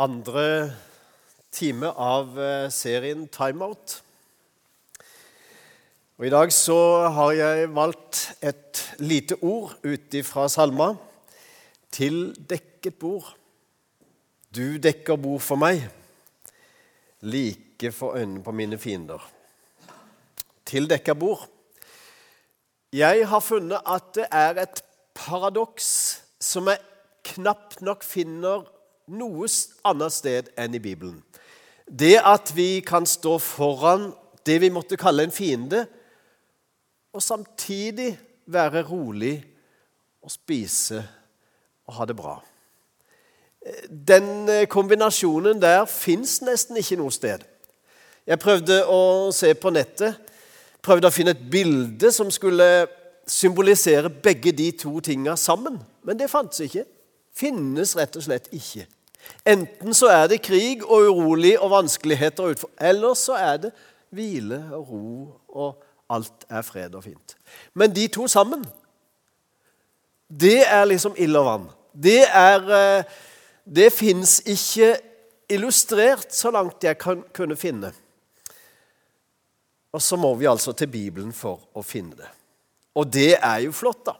andre time av eh, serien Timeout. Og I dag så har jeg valgt et lite ord ut fra salma. Til dekket bord. Du dekker bord for meg, like for øynene på mine fiender. Til dekket bord. Jeg har funnet at det er et paradoks som jeg knapt nok finner noe annet sted enn i Bibelen. Det at vi kan stå foran det vi måtte kalle en fiende, og samtidig være rolig og spise og ha det bra. Den eh, kombinasjonen der fins nesten ikke noe sted. Jeg prøvde å se på nettet, prøvde å finne et bilde som skulle symbolisere begge de to tinga sammen, men det fantes ikke. Finnes rett og slett ikke. Enten så er det krig og urolig og vanskeligheter eller så er det hvile og ro, og alt er fred og fint. Men de to sammen, det er liksom ild og vann. Det er eh, Det fins ikke illustrert så langt jeg kan kunne finne. Og så må vi altså til Bibelen for å finne det. Og det er jo flott, da.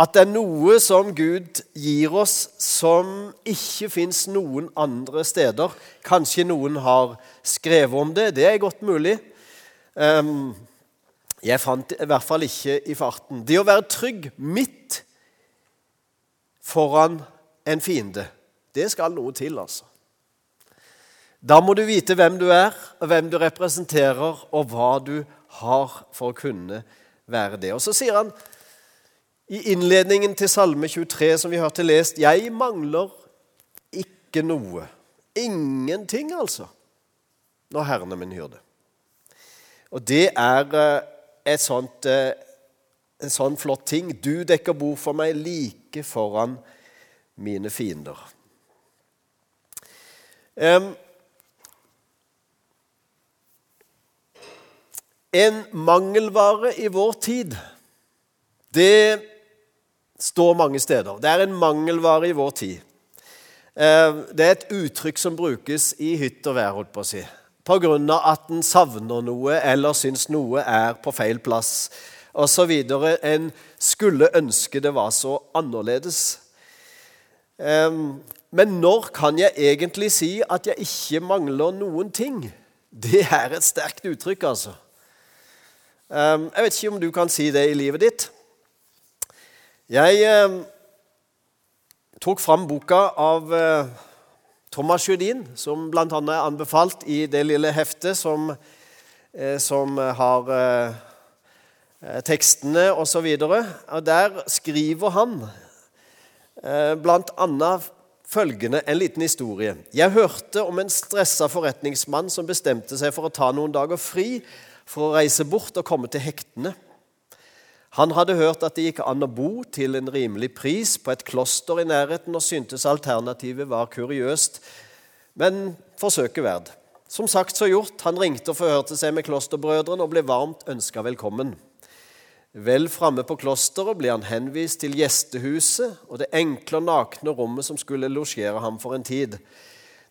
At det er noe som Gud gir oss som ikke fins noen andre steder. Kanskje noen har skrevet om det. Det er godt mulig. Ehm, jeg fant det i hvert fall ikke i farten. Det å være trygg midt foran en fiende, det skal noe til, altså. Da må du vite hvem du er, og hvem du representerer, og hva du har for å kunne være det. Og så sier han i innledningen til Salme 23, som vi hørte lest, 'Jeg mangler ikke noe'. Ingenting, altså, når Herren er min hyrde. Og det er eh, et sånt, eh, en sånn flott ting. Du dekker bord for meg like foran mine fiender. En mangelvare i vår tid, det står mange steder. Det er en mangelvare i vår tid. Eh, det er et uttrykk som brukes i hytt og vær, holdt på å si. På grunn av at en savner noe eller syns noe er på feil plass osv. En skulle ønske det var så annerledes. Eh, men når kan jeg egentlig si at jeg ikke mangler noen ting? Det er et sterkt uttrykk, altså. Eh, jeg vet ikke om du kan si det i livet ditt. Jeg eh, tok fram boka av eh, Thomas Judin, som bl.a. er anbefalt i det lille heftet som, eh, som har tekstene eh tekstene osv. Der skriver han eh, bl.a. følgende, en liten historie. Jeg hørte om en stressa forretningsmann som bestemte seg for å ta noen dager fri for å reise bort og komme til hektene. Han hadde hørt at det gikk an å bo til en rimelig pris på et kloster i nærheten, og syntes alternativet var kuriøst, men forsøket verd. Som sagt så gjort, han ringte og forhørte seg med klosterbrødrene og ble varmt ønska velkommen. Vel framme på klosteret ble han henvist til gjestehuset og det enkle og nakne rommet som skulle losjere ham for en tid.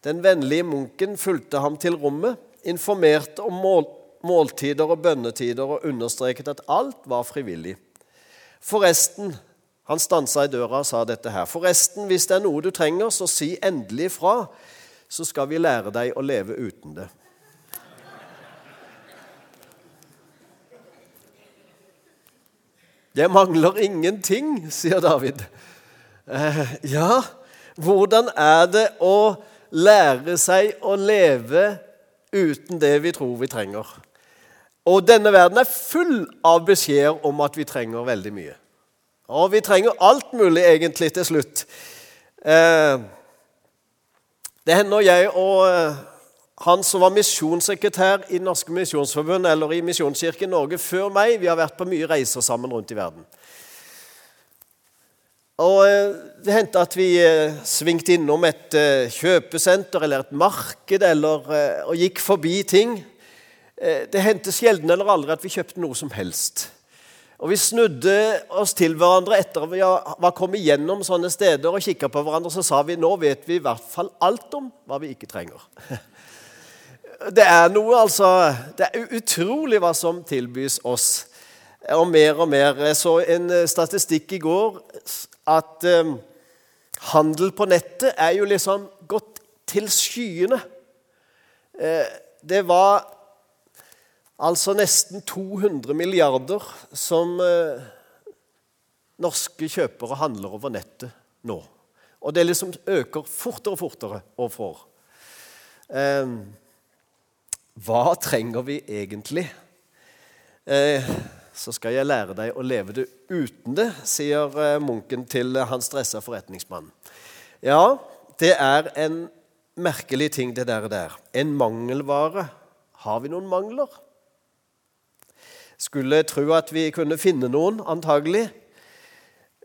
Den vennlige munken fulgte ham til rommet, informerte om mål måltider og bønnetider og understreket at alt var frivillig. Forresten Han stansa i døra og sa dette her. Forresten, hvis det er noe du trenger, så si endelig fra, så skal vi lære deg å leve uten det. Det mangler ingenting, sier David. Eh, ja, hvordan er det å lære seg å leve uten det vi tror vi trenger? Og denne verden er full av beskjeder om at vi trenger veldig mye. Og vi trenger alt mulig egentlig til slutt. Eh, det hender jeg og eh, han som var misjonssekretær i Norske Misjonsforbund eller i Misjonskirken Norge før meg, vi har vært på mye reiser sammen rundt i verden. Og eh, Det hendte at vi svingte innom et kjøpesenter eller et marked eller, og gikk forbi ting. Eh, det hendte sjelden eller aldri at vi kjøpte noe som helst. Og Vi snudde oss til hverandre etter at vi var kommet gjennom sånne steder og kikka på hverandre, så sa vi nå vet vi i hvert fall alt om hva vi ikke trenger. Det er noe, altså Det er utrolig hva som tilbys oss. Og mer og mer. Jeg så en statistikk i går at um, handel på nettet er jo liksom gått til skyene. Eh, det var altså nesten 200 milliarder som eh, norske kjøpere handler over nettet nå. Og det liksom øker fortere og fortere år for år. Eh, hva trenger vi egentlig? så skal jeg lære deg å leve det uten det, sier munken til han stressa forretningsmannen. Ja, det er en merkelig ting, det der. der. En mangelvare. Har vi noen mangler? Skulle tro at vi kunne finne noen, antagelig.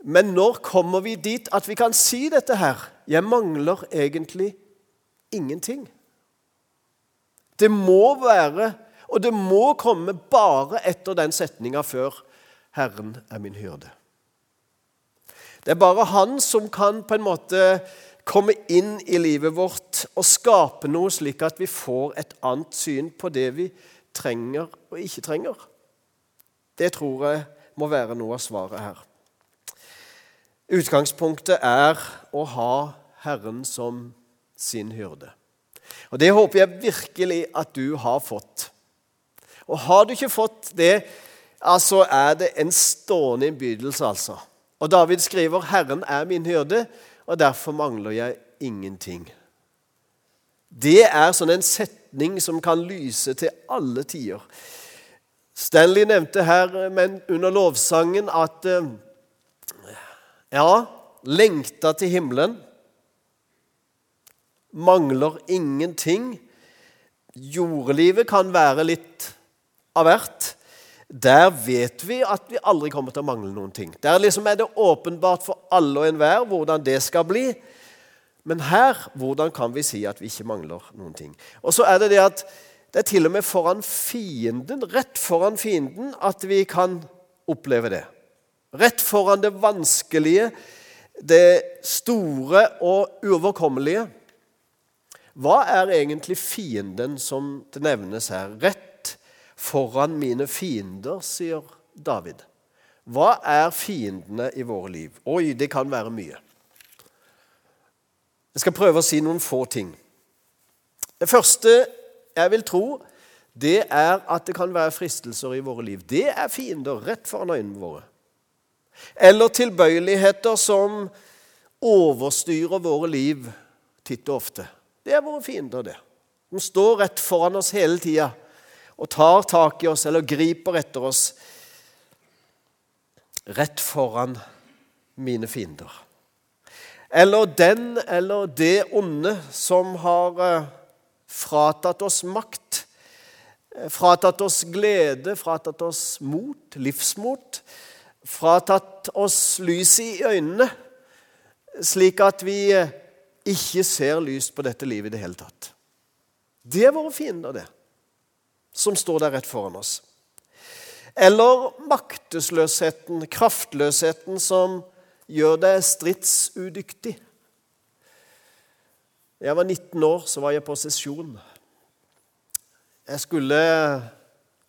Men når kommer vi dit at vi kan si dette her? Jeg mangler egentlig ingenting. Det må være, og det må komme bare etter den setninga før 'Herren er min hyrde'. Det er bare Han som kan på en måte komme inn i livet vårt og skape noe slik at vi får et annet syn på det vi trenger og ikke trenger. Det tror jeg må være noe av svaret her. Utgangspunktet er å ha Herren som sin hyrde. Og Det håper jeg virkelig at du har fått. Og har du ikke fått det, altså er det en stående innbydelse, altså. Og David skriver 'Herren er min hyrde', og derfor mangler jeg ingenting. Det er sånn en setning som kan lyse til alle tider. Stanley nevnte her men under lovsangen at eh, ja, lengta til himmelen, mangler ingenting. Jordelivet kan være litt av hvert. Der vet vi at vi aldri kommer til å mangle noen ting. Der liksom er det åpenbart for alle og enhver hvordan det skal bli. Men her, hvordan kan vi si at vi ikke mangler noen ting? Og så er det det at det er til og med foran fienden, rett foran fienden, at vi kan oppleve det. Rett foran det vanskelige, det store og uoverkommelige. Hva er egentlig fienden som det nevnes her? Rett foran mine fiender, sier David. Hva er fiendene i våre liv? Oi, det kan være mye. Jeg skal prøve å si noen få ting. Det første jeg vil tro, det er at det kan være fristelser i våre liv. Det er fiender rett foran øynene våre. Eller tilbøyeligheter som overstyrer våre liv titt og ofte. Det er våre fiender, det. De står rett foran oss hele tida og tar tak i oss eller griper etter oss rett foran mine fiender. Eller den eller det onde som har eh, fratatt oss makt, eh, fratatt oss glede, fratatt oss mot, livsmot, fratatt oss lyset i øynene, slik at vi eh, ikke ser lyst på dette livet i det hele tatt. Det er våre fiender, det som står der rett foran oss. Eller maktesløsheten, kraftløsheten, som gjør deg stridsudyktig. Jeg var 19 år, så var jeg på sesjon. Jeg skulle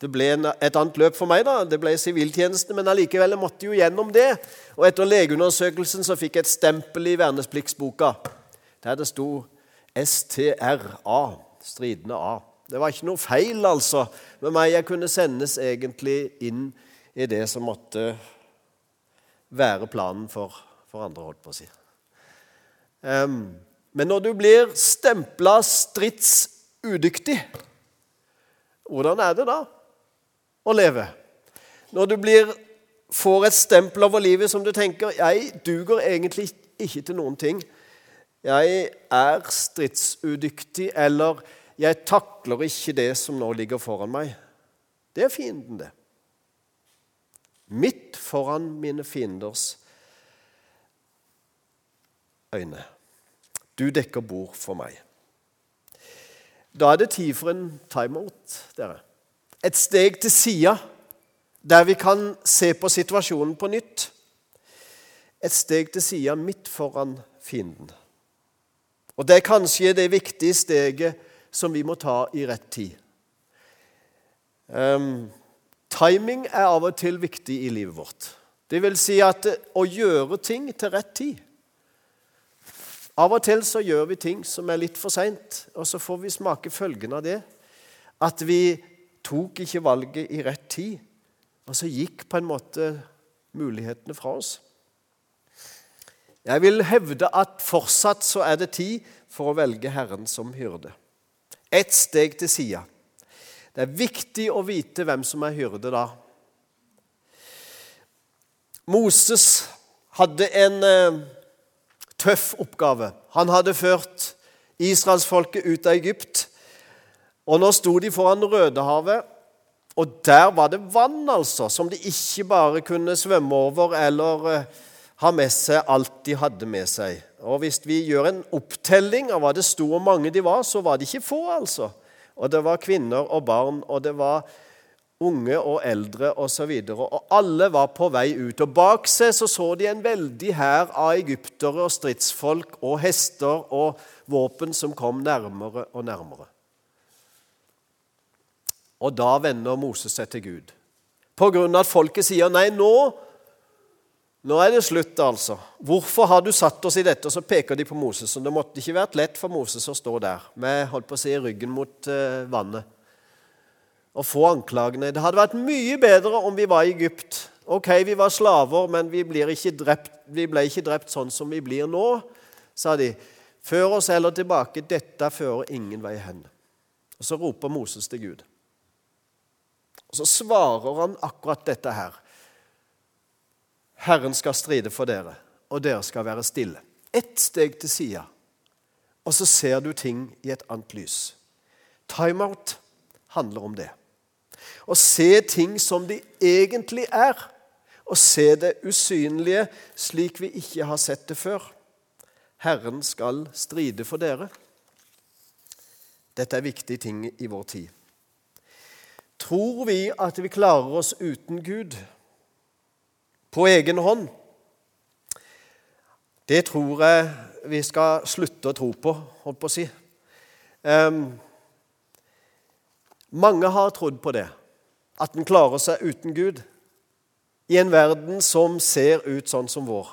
Det ble et annet løp for meg, da. Det ble siviltjeneste, men allikevel jeg måtte jo gjennom det. Og etter legeundersøkelsen så fikk jeg et stempel i vernepliktsboka der det sto STRA, stridende A. Det var ikke noe feil altså med meg. Jeg kunne sendes egentlig inn i det som måtte være planen for, for andre, holdt på å si. Um, men når du blir stempla stridsudyktig, hvordan er det da å leve? Når du blir, får et stempel over livet som du tenker 'Jeg duger egentlig ikke til noen ting'. Jeg er stridsudyktig, eller 'Jeg takler ikke det som nå ligger foran meg'. Det er fienden, det. Midt foran mine fienders øyne. Du dekker bord for meg. Da er det tid for en timeout, dere. Et steg til sida. der vi kan se på situasjonen på nytt. Et steg til sida midt foran fienden. Og det er kanskje det viktige steget som vi må ta i rett tid. Um, timing er av og til viktig i livet vårt. Det vil si at å gjøre ting til rett tid. Av og til så gjør vi ting som er litt for seint, og så får vi smake følgene av det. At vi tok ikke valget i rett tid, og så gikk på en måte mulighetene fra oss. Jeg vil hevde at fortsatt så er det tid for å velge Herren som hyrde. Ett steg til sida. Det er viktig å vite hvem som er hyrde da. Moses hadde en eh, tøff oppgave. Han hadde ført israelsfolket ut av Egypt. Og nå sto de foran Rødehavet, og der var det vann, altså, som de ikke bare kunne svømme over eller eh, ha med seg alt de hadde med seg. Og Hvis vi gjør en opptelling av hva det sto hvor mange de var, så var de ikke få, altså. Og det var kvinner og barn, og det var unge og eldre osv. Og, og alle var på vei ut. Og bak seg så, så de en veldig hær av egyptere og stridsfolk og hester og våpen som kom nærmere og nærmere. Og da vender Moses seg til Gud. På grunn av at folket sier nei, nå nå er det slutt, altså. Hvorfor har du satt oss i dette? Og så peker de på Moses. Og det måtte ikke vært lett for Moses å stå der med holdt på å si, ryggen mot uh, vannet og få anklagene. Det hadde vært mye bedre om vi var i Egypt. Ok, vi var slaver, men vi, ikke drept, vi ble ikke drept sånn som vi blir nå, sa de. Før oss heller tilbake. Dette fører ingen vei hen. Og Så roper Moses til Gud. Og Så svarer han akkurat dette her. Herren skal stride for dere, og dere skal være stille. Ett steg til sida, og så ser du ting i et annet lys. Timeout handler om det. Å se ting som de egentlig er, Å se det usynlige slik vi ikke har sett det før. Herren skal stride for dere. Dette er viktige ting i vår tid. Tror vi at vi klarer oss uten Gud? på egen hånd, det tror jeg vi skal slutte å tro på, holdt på å si. Um, mange har trodd på det, at en klarer seg uten Gud i en verden som ser ut sånn som vår.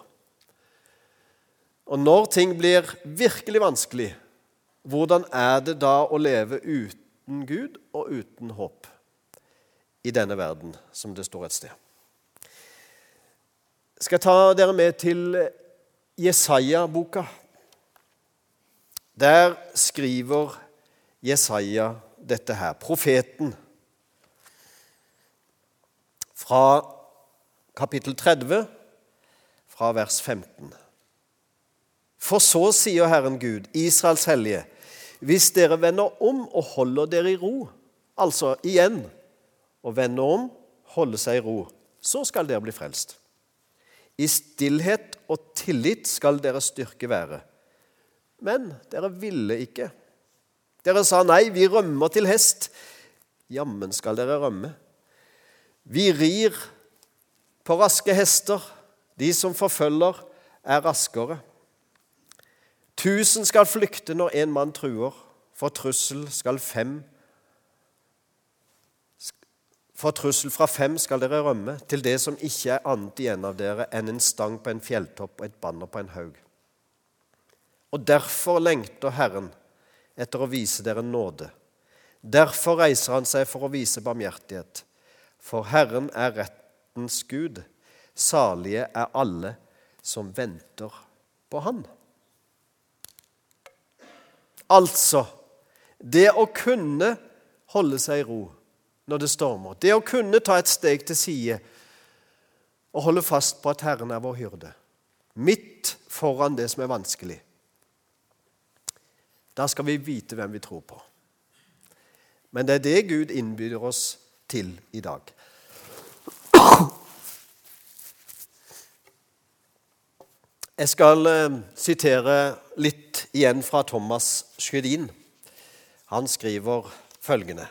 Og når ting blir virkelig vanskelig, hvordan er det da å leve uten Gud og uten håp i denne verden, som det står et sted? skal ta dere med til Jesaja-boka. Der skriver Jesaja dette her, profeten, fra kapittel 30, fra vers 15. For så sier Herren Gud, Israels hellige, hvis dere vender om og holder dere i ro, altså igjen å vende om, holde seg i ro, så skal dere bli frelst. I stillhet og tillit skal deres styrke være. Men dere ville ikke. Dere sa nei, vi rømmer til hest. Jammen skal dere rømme. Vi rir på raske hester. De som forfølger, er raskere. Tusen skal flykte når en mann truer. For trussel skal fem for trussel fra fem skal dere rømme, til det som ikke er annet igjen av dere enn en stang på en fjelltopp og et banner på en haug. Og derfor lengter Herren etter å vise dere nåde. Derfor reiser han seg for å vise barmhjertighet. For Herren er rettens Gud. Salige er alle som venter på Han. Altså, det å kunne holde seg i ro når det stormer. Det å kunne ta et steg til side og holde fast på at Herren er vår hyrde, midt foran det som er vanskelig. Da skal vi vite hvem vi tror på. Men det er det Gud innbyr oss til i dag. Jeg skal eh, sitere litt igjen fra Thomas Sjødin. Han skriver følgende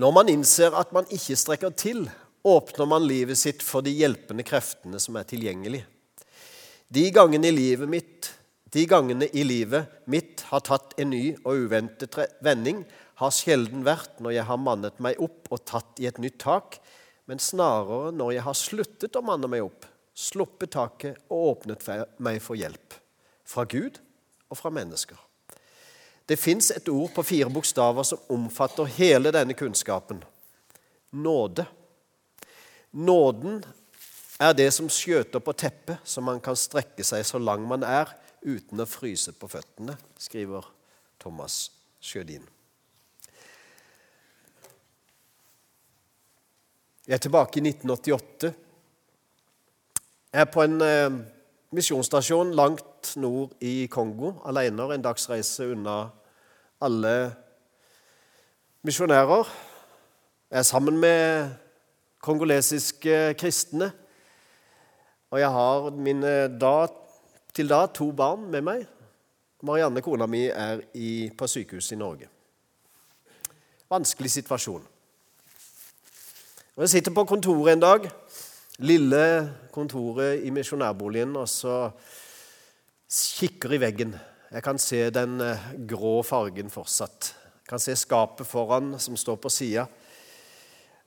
Når man innser at man ikke strekker til, åpner man livet sitt for de hjelpende kreftene som er tilgjengelige. De gangene i livet mitt, de gangene i livet mitt har tatt en ny og uventet vending, har sjelden vært når jeg har mannet meg opp og tatt i et nytt tak, men snarere når jeg har sluttet å manne meg opp, sluppet taket og åpnet meg for hjelp. Fra Gud og fra mennesker. Det fins et ord på fire bokstaver som omfatter hele denne kunnskapen. Nåde. Nåden er det som skjøter på teppet, så man kan strekke seg så lang man er uten å fryse på føttene, skriver Thomas Sjødin. Jeg er tilbake i 1988. Jeg er på en eh, misjonsstasjon langt nord i Kongo, alene en dagsreise unna alle misjonærer. Jeg er sammen med kongolesiske kristne. Og jeg har mine da, til da to barn med meg. Marianne, kona mi, er i, på sykehuset i Norge. Vanskelig situasjon. Og Jeg sitter på kontoret en dag, lille kontoret i misjonærboligen, og så kikker i veggen. Jeg kan se den eh, grå fargen fortsatt. Jeg kan se skapet foran som står på sida.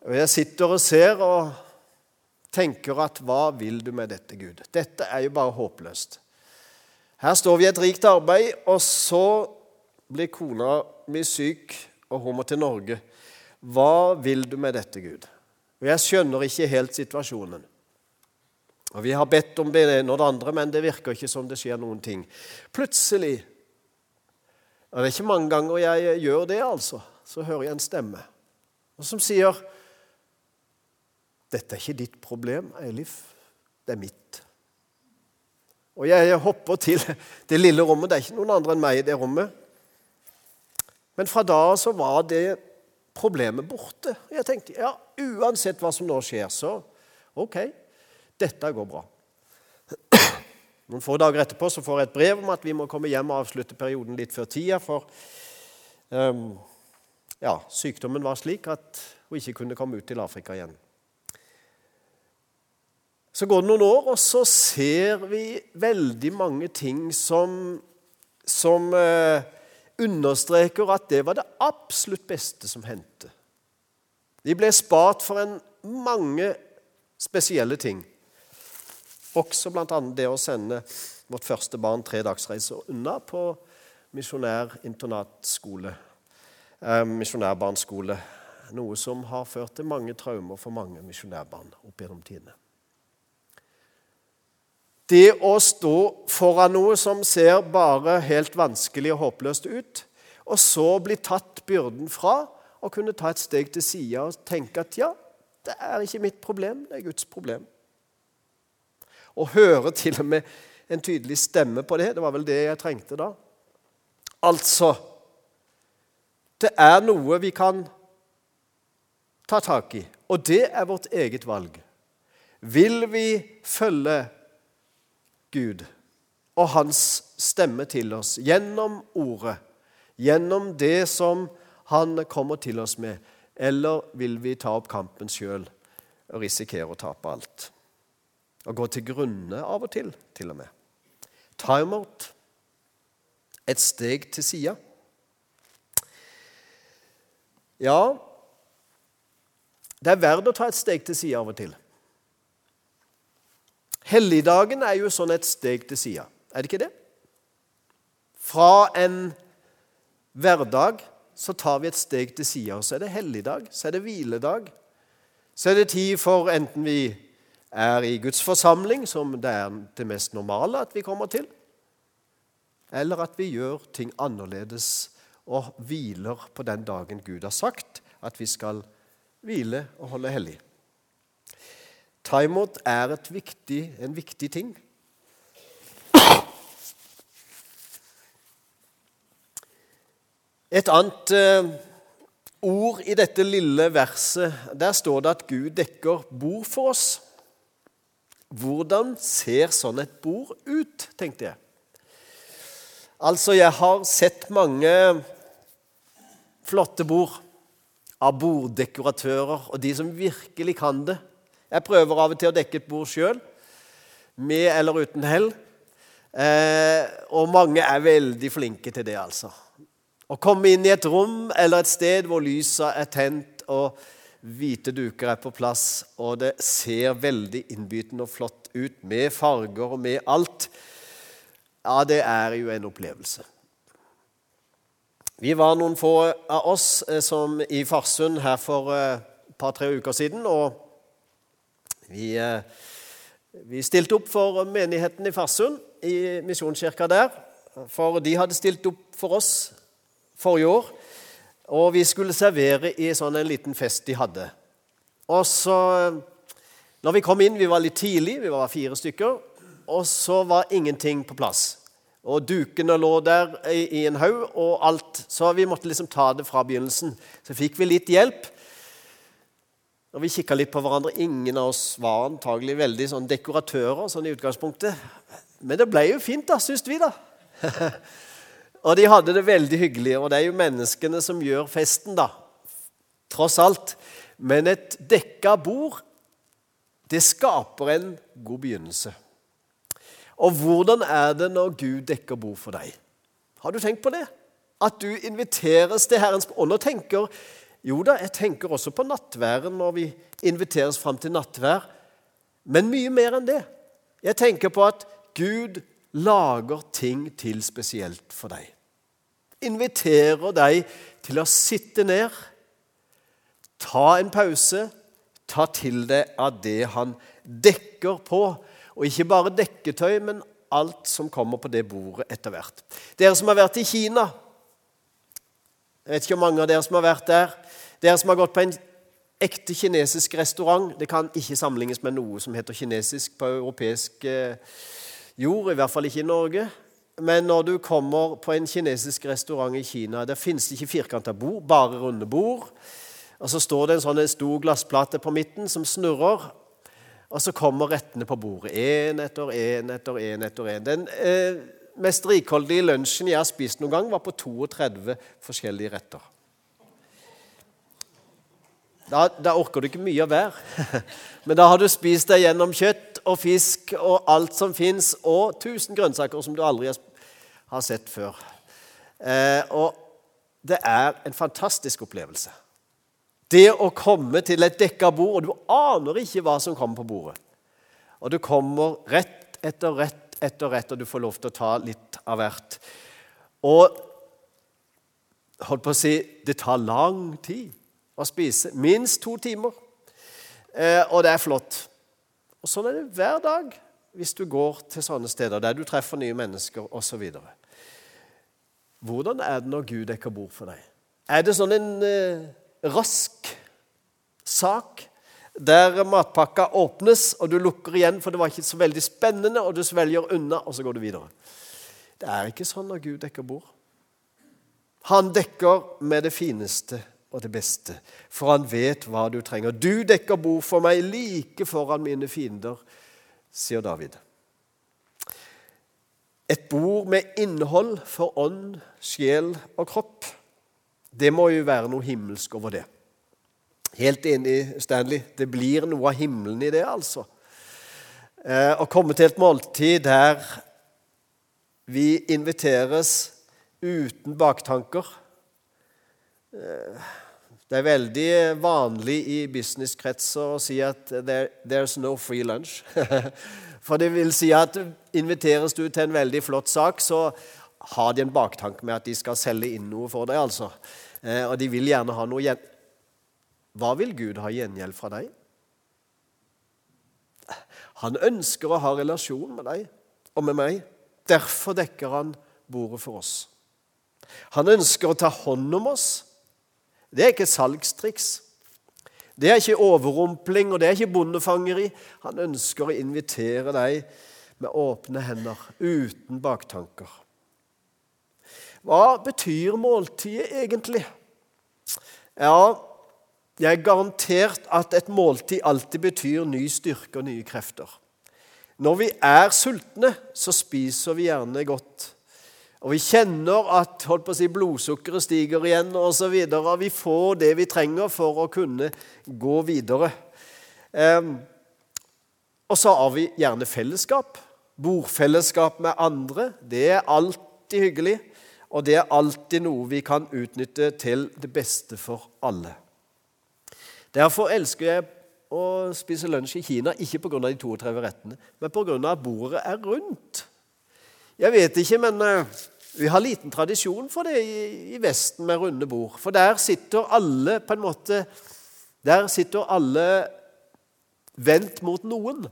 Og jeg sitter og ser og tenker at hva vil du med dette, Gud? Dette er jo bare håpløst. Her står vi i et rikt arbeid, og så blir kona mi syk, og hun må til Norge. Hva vil du med dette, Gud? Og Jeg skjønner ikke helt situasjonen. Og Vi har bedt om det ene og det andre, men det virker ikke som det skjer noen ting. Plutselig og Det er ikke mange ganger jeg gjør det, altså. Så hører jeg en stemme og som sier dette er ikke ditt problem, Eilif. Det er mitt. Og jeg hopper til det lille rommet. Det er ikke noen andre enn meg i det rommet. Men fra da av så var det problemet borte. Jeg tenkte ja, uansett hva som nå skjer, så ok, dette går bra. Noen få dager etterpå så får jeg et brev om at vi må komme hjem og avslutte perioden litt før tida, for um, ja, sykdommen var slik at hun ikke kunne komme ut til Afrika igjen. Så går det noen år, og så ser vi veldig mange ting som, som eh, understreker at det var det absolutt beste som hendte. De ble spart for en mange spesielle ting. Også bl.a. det å sende vårt første barn tre dagsreiser unna på misjonær-internatskole, eh, misjonærbarnskole. Noe som har ført til mange traumer for mange misjonærbarn opp gjennom tidene. Det å stå foran noe som ser bare helt vanskelig og håpløst ut, og så bli tatt byrden fra og kunne ta et steg til sida og tenke at ja, det er ikke mitt problem, det er Guds problem. Og høre til og med en tydelig stemme på det. Det var vel det jeg trengte da. Altså Det er noe vi kan ta tak i, og det er vårt eget valg. Vil vi følge Gud og hans stemme til oss gjennom ordet, gjennom det som han kommer til oss med, eller vil vi ta opp kampen sjøl og risikere å tape alt? Og gå til grunne av og til, til og med. Timeout. Et steg til sida. Ja, det er verdt å ta et steg til sida av og til. Helligdagen er jo sånn et steg til sida, er det ikke det? Fra en hverdag så tar vi et steg til sida, og så er det helligdag, så er det hviledag. Så er det tid for enten vi er i Guds forsamling, som det er det mest normale at vi kommer til, eller at vi gjør ting annerledes og hviler på den dagen Gud har sagt at vi skal hvile og holde hellig. Timeout er viktig, en viktig ting. Et annet eh, ord i dette lille verset, der står det at Gud dekker bord for oss. Hvordan ser sånn et bord ut, tenkte jeg. Altså, jeg har sett mange flotte bord. av borddekoratører og de som virkelig kan det. Jeg prøver av og til å dekke et bord sjøl, med eller uten hell. Eh, og mange er veldig flinke til det, altså. Å komme inn i et rom eller et sted hvor lysa er tent og hvite duker er på plass, og det ser veldig innbytende og flott ut med farger og med alt, ja, det er jo en opplevelse. Vi var noen få av oss eh, som i Farsund her for eh, et par-tre uker siden. Og vi, eh, vi, stilte opp for menigheten i Farsund, i misjonskirka der. For de hadde stilt opp for oss forrige år. Og vi skulle servere i sånn en liten fest de hadde. Og så, når vi kom inn, vi var litt tidlig, vi var fire stykker, og så var ingenting på plass. Og dukene lå der i, i en haug og alt. Så vi måtte liksom ta det fra begynnelsen. Så fikk vi litt hjelp. Og vi kikka litt på hverandre. Ingen av oss var antagelig veldig sånn dekoratører sånn i utgangspunktet. Men det ble jo fint, da, syns vi, da. og de hadde det veldig hyggelig. Og det er jo menneskene som gjør festen, da. Tross alt. Men et dekka bord, det skaper en god begynnelse. Og hvordan er det når Gud dekker bord for deg? Har du tenkt på det? At du inviteres til Herrens Og nå tenker Jo da, jeg tenker også på nattværen når vi inviteres fram til nattvær. Men mye mer enn det. Jeg tenker på at Gud lager ting til spesielt for deg. Inviterer deg til å sitte ned, ta en pause, ta til deg av det han dekker på og ikke bare dekketøy, men alt som kommer på det bordet etter hvert. Dere som har vært i Kina Jeg vet ikke hvor mange av dere som har vært der. Dere som har gått på en ekte kinesisk restaurant. Det kan ikke sammenlignes med noe som heter kinesisk på europeisk eh, jord, i hvert fall ikke i Norge. Men når du kommer på en kinesisk restaurant i Kina, der finnes det ikke firkanta bord, bare runde bord. Og Så står det en sånn stor glassplate på midten som snurrer, og så kommer rettene på bordet. Én etter én etter én etter en. Den eh, mest rikholdige lunsjen jeg har spist noen gang, var på 32 forskjellige retter. Da, da, orker du ikke mye av hver. Men da har du spist deg gjennom kjøtt og fisk og alt som fins, og tusen grønnsaker som du aldri har sett før. Eh, og det er en fantastisk opplevelse. Det å komme til et dekka bord, og du aner ikke hva som kommer på bordet. Og du kommer rett etter rett etter rett, og du får lov til å ta litt av hvert. Og holdt på å si det tar lang tid å spise. Minst to timer. Eh, og det er flott. Og sånn er det hver dag hvis du går til sånne steder der du treffer nye mennesker osv. Hvordan er det når Gud dekker bord for deg? Er det sånn en eh, rask sak der matpakka åpnes, og du lukker igjen, for det var ikke så veldig spennende, og du svelger unna, og så går du videre. Det er ikke sånn når Gud dekker bord. Han dekker med det fineste og det beste, for han vet hva du trenger. Du dekker bord for meg like foran mine fiender, sier David. Et bord med innhold for ånd, sjel og kropp. Det må jo være noe himmelsk over det. Helt enig, Stanley. Det blir noe av himmelen i det, altså. Eh, å komme til et måltid der vi inviteres uten baktanker. Eh, det er veldig vanlig i businesskretser å si at there, 'there's no free lunch'. For det vil si at inviteres du til en veldig flott sak, så har de en baktanke med at de skal selge inn noe for deg. altså. Eh, og de vil gjerne ha noe Hva vil Gud ha gjengjeld fra deg? Han ønsker å ha relasjon med deg og med meg. Derfor dekker han bordet for oss. Han ønsker å ta hånd om oss. Det er ikke salgstriks. Det er ikke overrumpling, og det er ikke bondefangeri. Han ønsker å invitere deg med åpne hender, uten baktanker. Hva betyr måltidet egentlig? Ja, jeg er garantert at et måltid alltid betyr ny styrke og nye krefter. Når vi er sultne, så spiser vi gjerne godt. Og vi kjenner at holdt på å si, blodsukkeret stiger igjen osv. Vi får det vi trenger for å kunne gå videre. Eh, og så har vi gjerne fellesskap. Bordfellesskap med andre. Det er alltid hyggelig, og det er alltid noe vi kan utnytte til det beste for alle. Derfor elsker jeg å spise lunsj i Kina, ikke pga. de 32 rettene, men pga. at bordet er rundt. Jeg vet ikke, men uh, vi har liten tradisjon for det i, Vesten med runde bord. For der sitter alle på en måte Der sitter alle vendt mot noen.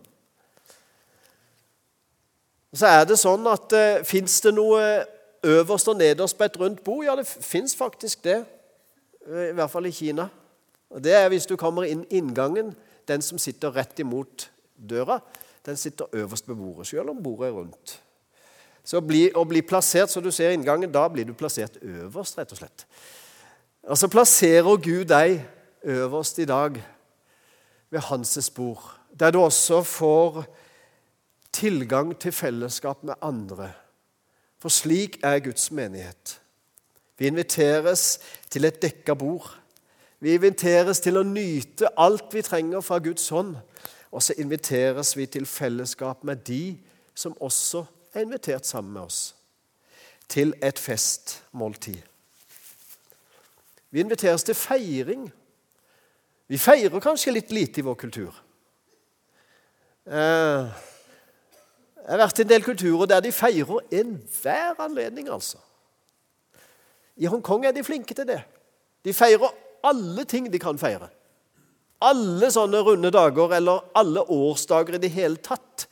Så er det sånn at eh, fins det noe øverst og nederst på et rundt bord? Ja, det fins faktisk det. I hvert fall i Kina. Og Det er hvis du kommer inn inngangen. Den som sitter rett imot døra, den sitter øverst ved bordet, selv om bordet er rundt. Så bli, Å bli plassert så du ser inngangen, da blir du plassert øverst, rett og slett. Og så plasserer Gud deg øverst i dag ved hans bord, der du også får tilgang til fellesskap med andre. For slik er Guds menighet. Vi inviteres til et dekka bord. Vi inviteres til å nyte alt vi trenger fra Guds hånd. Og så inviteres vi til fellesskap med de som også er invitert sammen med oss. Til et festmåltid. Vi inviteres til feiring. Vi feirer kanskje litt lite i vår kultur. Eh, jeg har vært i en del kulturer der de feirer enhver anledning, altså. I Hongkong er de flinke til det. De feirer alle ting de kan feire. Alle sånne runde dager eller alle årsdager i det hele tatt.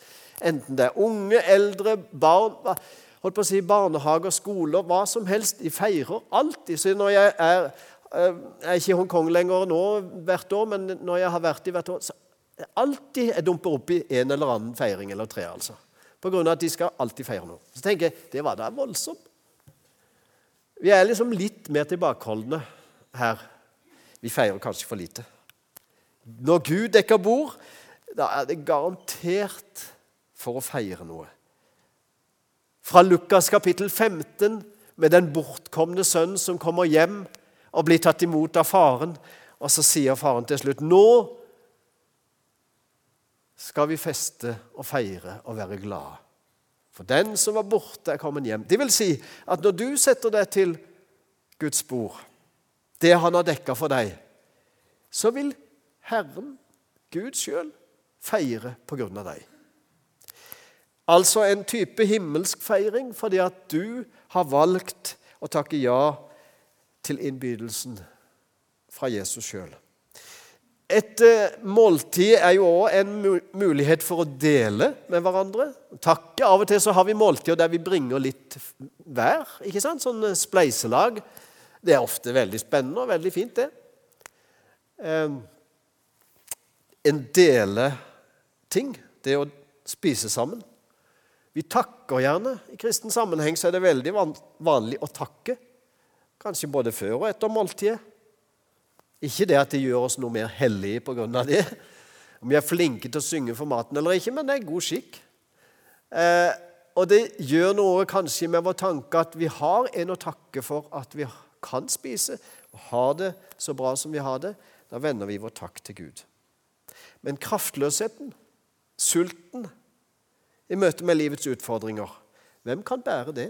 Enten det er unge, eldre, barn holdt på å si barnehager, skoler, hva som helst. De feirer alltid. Så når jeg er, eh, jeg er ikke i Hongkong lenger nå hvert år, men når jeg har vært i hvert år så alltid jeg dumper opp i en eller annen feiring eller tre. altså. På grunn av at de skal alltid feire noe. Så tenker jeg det var da voldsomt. Vi er liksom litt mer tilbakeholdne her vi feirer kanskje for lite. Når Gud dekker bord, da er det garantert for å feire noe. Fra Lukas kapittel 15, med den bortkomne sønnen som kommer hjem og blir tatt imot av faren. Og så sier faren til slutt Nå skal vi feste og feire og være glade. For den som var borte, er kommet hjem. Det vil si at når du setter deg til Guds bord, det han har dekka for deg, så vil Herren, Gud sjøl, feire på grunn av deg. Altså en type himmelsk feiring fordi at du har valgt å takke ja til innbydelsen fra Jesus sjøl. Et eh, måltid er jo òg en mulighet for å dele med hverandre. Takke. Av og til så har vi måltider der vi bringer litt hver. ikke sant? Sånn eh, spleiselag. Det er ofte veldig spennende og veldig fint, det. En dele ting. det å spise sammen. Vi takker gjerne. I kristen sammenheng så er det veldig vanlig å takke. Kanskje både før og etter måltidet. Ikke det at det gjør oss noe mer hellige pga. det, om vi er flinke til å synge for maten eller ikke, men det er god skikk. Eh, og det gjør noe kanskje med vår tanke at vi har en å takke for at vi kan spise og har det så bra som vi har det, da vender vi vår takk til Gud. Men kraftløsheten, sulten, i møte med livets utfordringer, hvem kan bære det?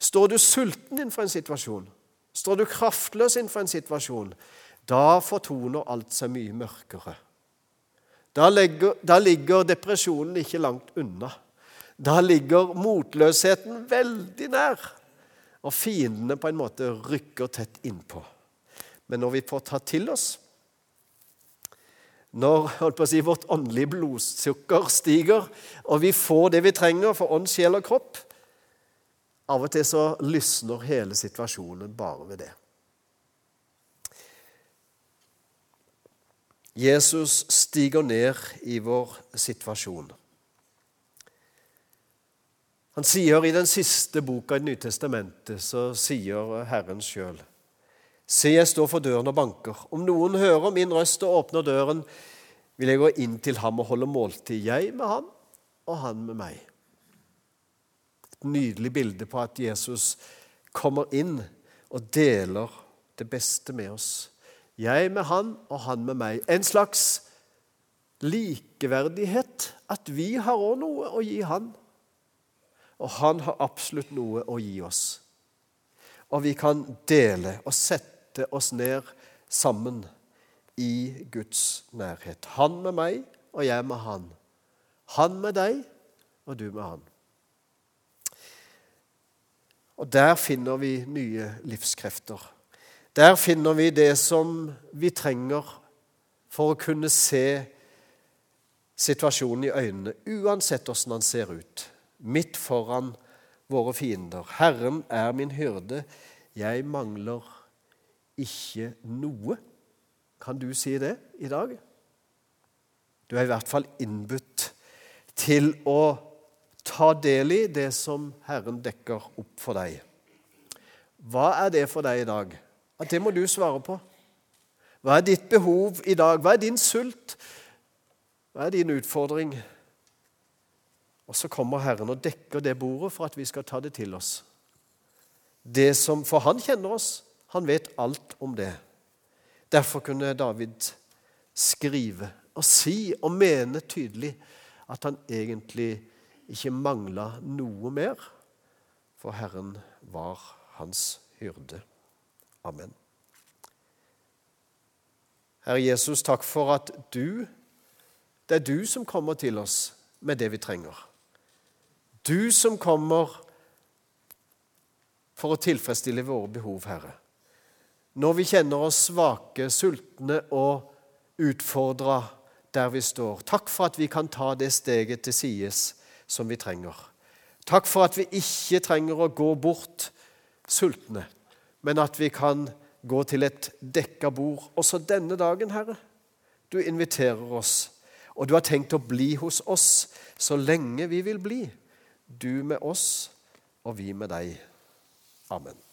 Står du sulten innenfor en situasjon, står du kraftløs innenfor en situasjon, da fortoner alt seg mye mørkere. Da legger, da ligger depresjonen ikke langt unna. Da ligger motløsheten veldig nær og fiendene på en måte rykker tett innpå. Men når vi får ta til oss når si, vårt åndelige blodsukker stiger, og vi får det vi trenger for ånd, sjel og kropp Av og til så lysner hele situasjonen bare ved det. Jesus stiger ned i vår situasjon. Han sier i den siste boka i Nytestamentet, så sier Herren sjøl Se, jeg står for døren og banker. Om noen hører min røst og åpner døren, vil jeg gå inn til ham og holde måltid, jeg med ham og han med meg. Et nydelig bilde på at Jesus kommer inn og deler det beste med oss. Jeg med han og han med meg. En slags likeverdighet. At vi har òg noe å gi han. Og han har absolutt noe å gi oss. Og vi kan dele og sette oss ned sammen i Guds nærhet. Han med meg, og jeg med han. Han med deg, og du med han. Og der finner vi nye livskrefter. Der finner vi det som vi trenger for å kunne se situasjonen i øynene, uansett hvordan han ser ut, midt foran våre fiender. Herren er min hyrde, jeg mangler ikke noe. Kan du si det i dag? Du er i hvert fall innbudt til å ta del i det som Herren dekker opp for deg. Hva er det for deg i dag? Det må du svare på. Hva er ditt behov i dag? Hva er din sult? Hva er din utfordring? Og så kommer Herren og dekker det bordet for at vi skal ta det til oss. Det som, For han kjenner oss. Han vet alt om det. Derfor kunne David skrive og si og mene tydelig at han egentlig ikke mangla noe mer, for Herren var hans hyrde. Amen. Herre Jesus, takk for at du Det er du som kommer til oss med det vi trenger. Du som kommer for å tilfredsstille våre behov, Herre. Når vi kjenner oss svake, sultne og utfordra der vi står. Takk for at vi kan ta det steget til sides som vi trenger. Takk for at vi ikke trenger å gå bort sultne, men at vi kan gå til et dekka bord også denne dagen, Herre. Du inviterer oss, og du har tenkt å bli hos oss så lenge vi vil bli. Du med oss, og vi med deg. Amen.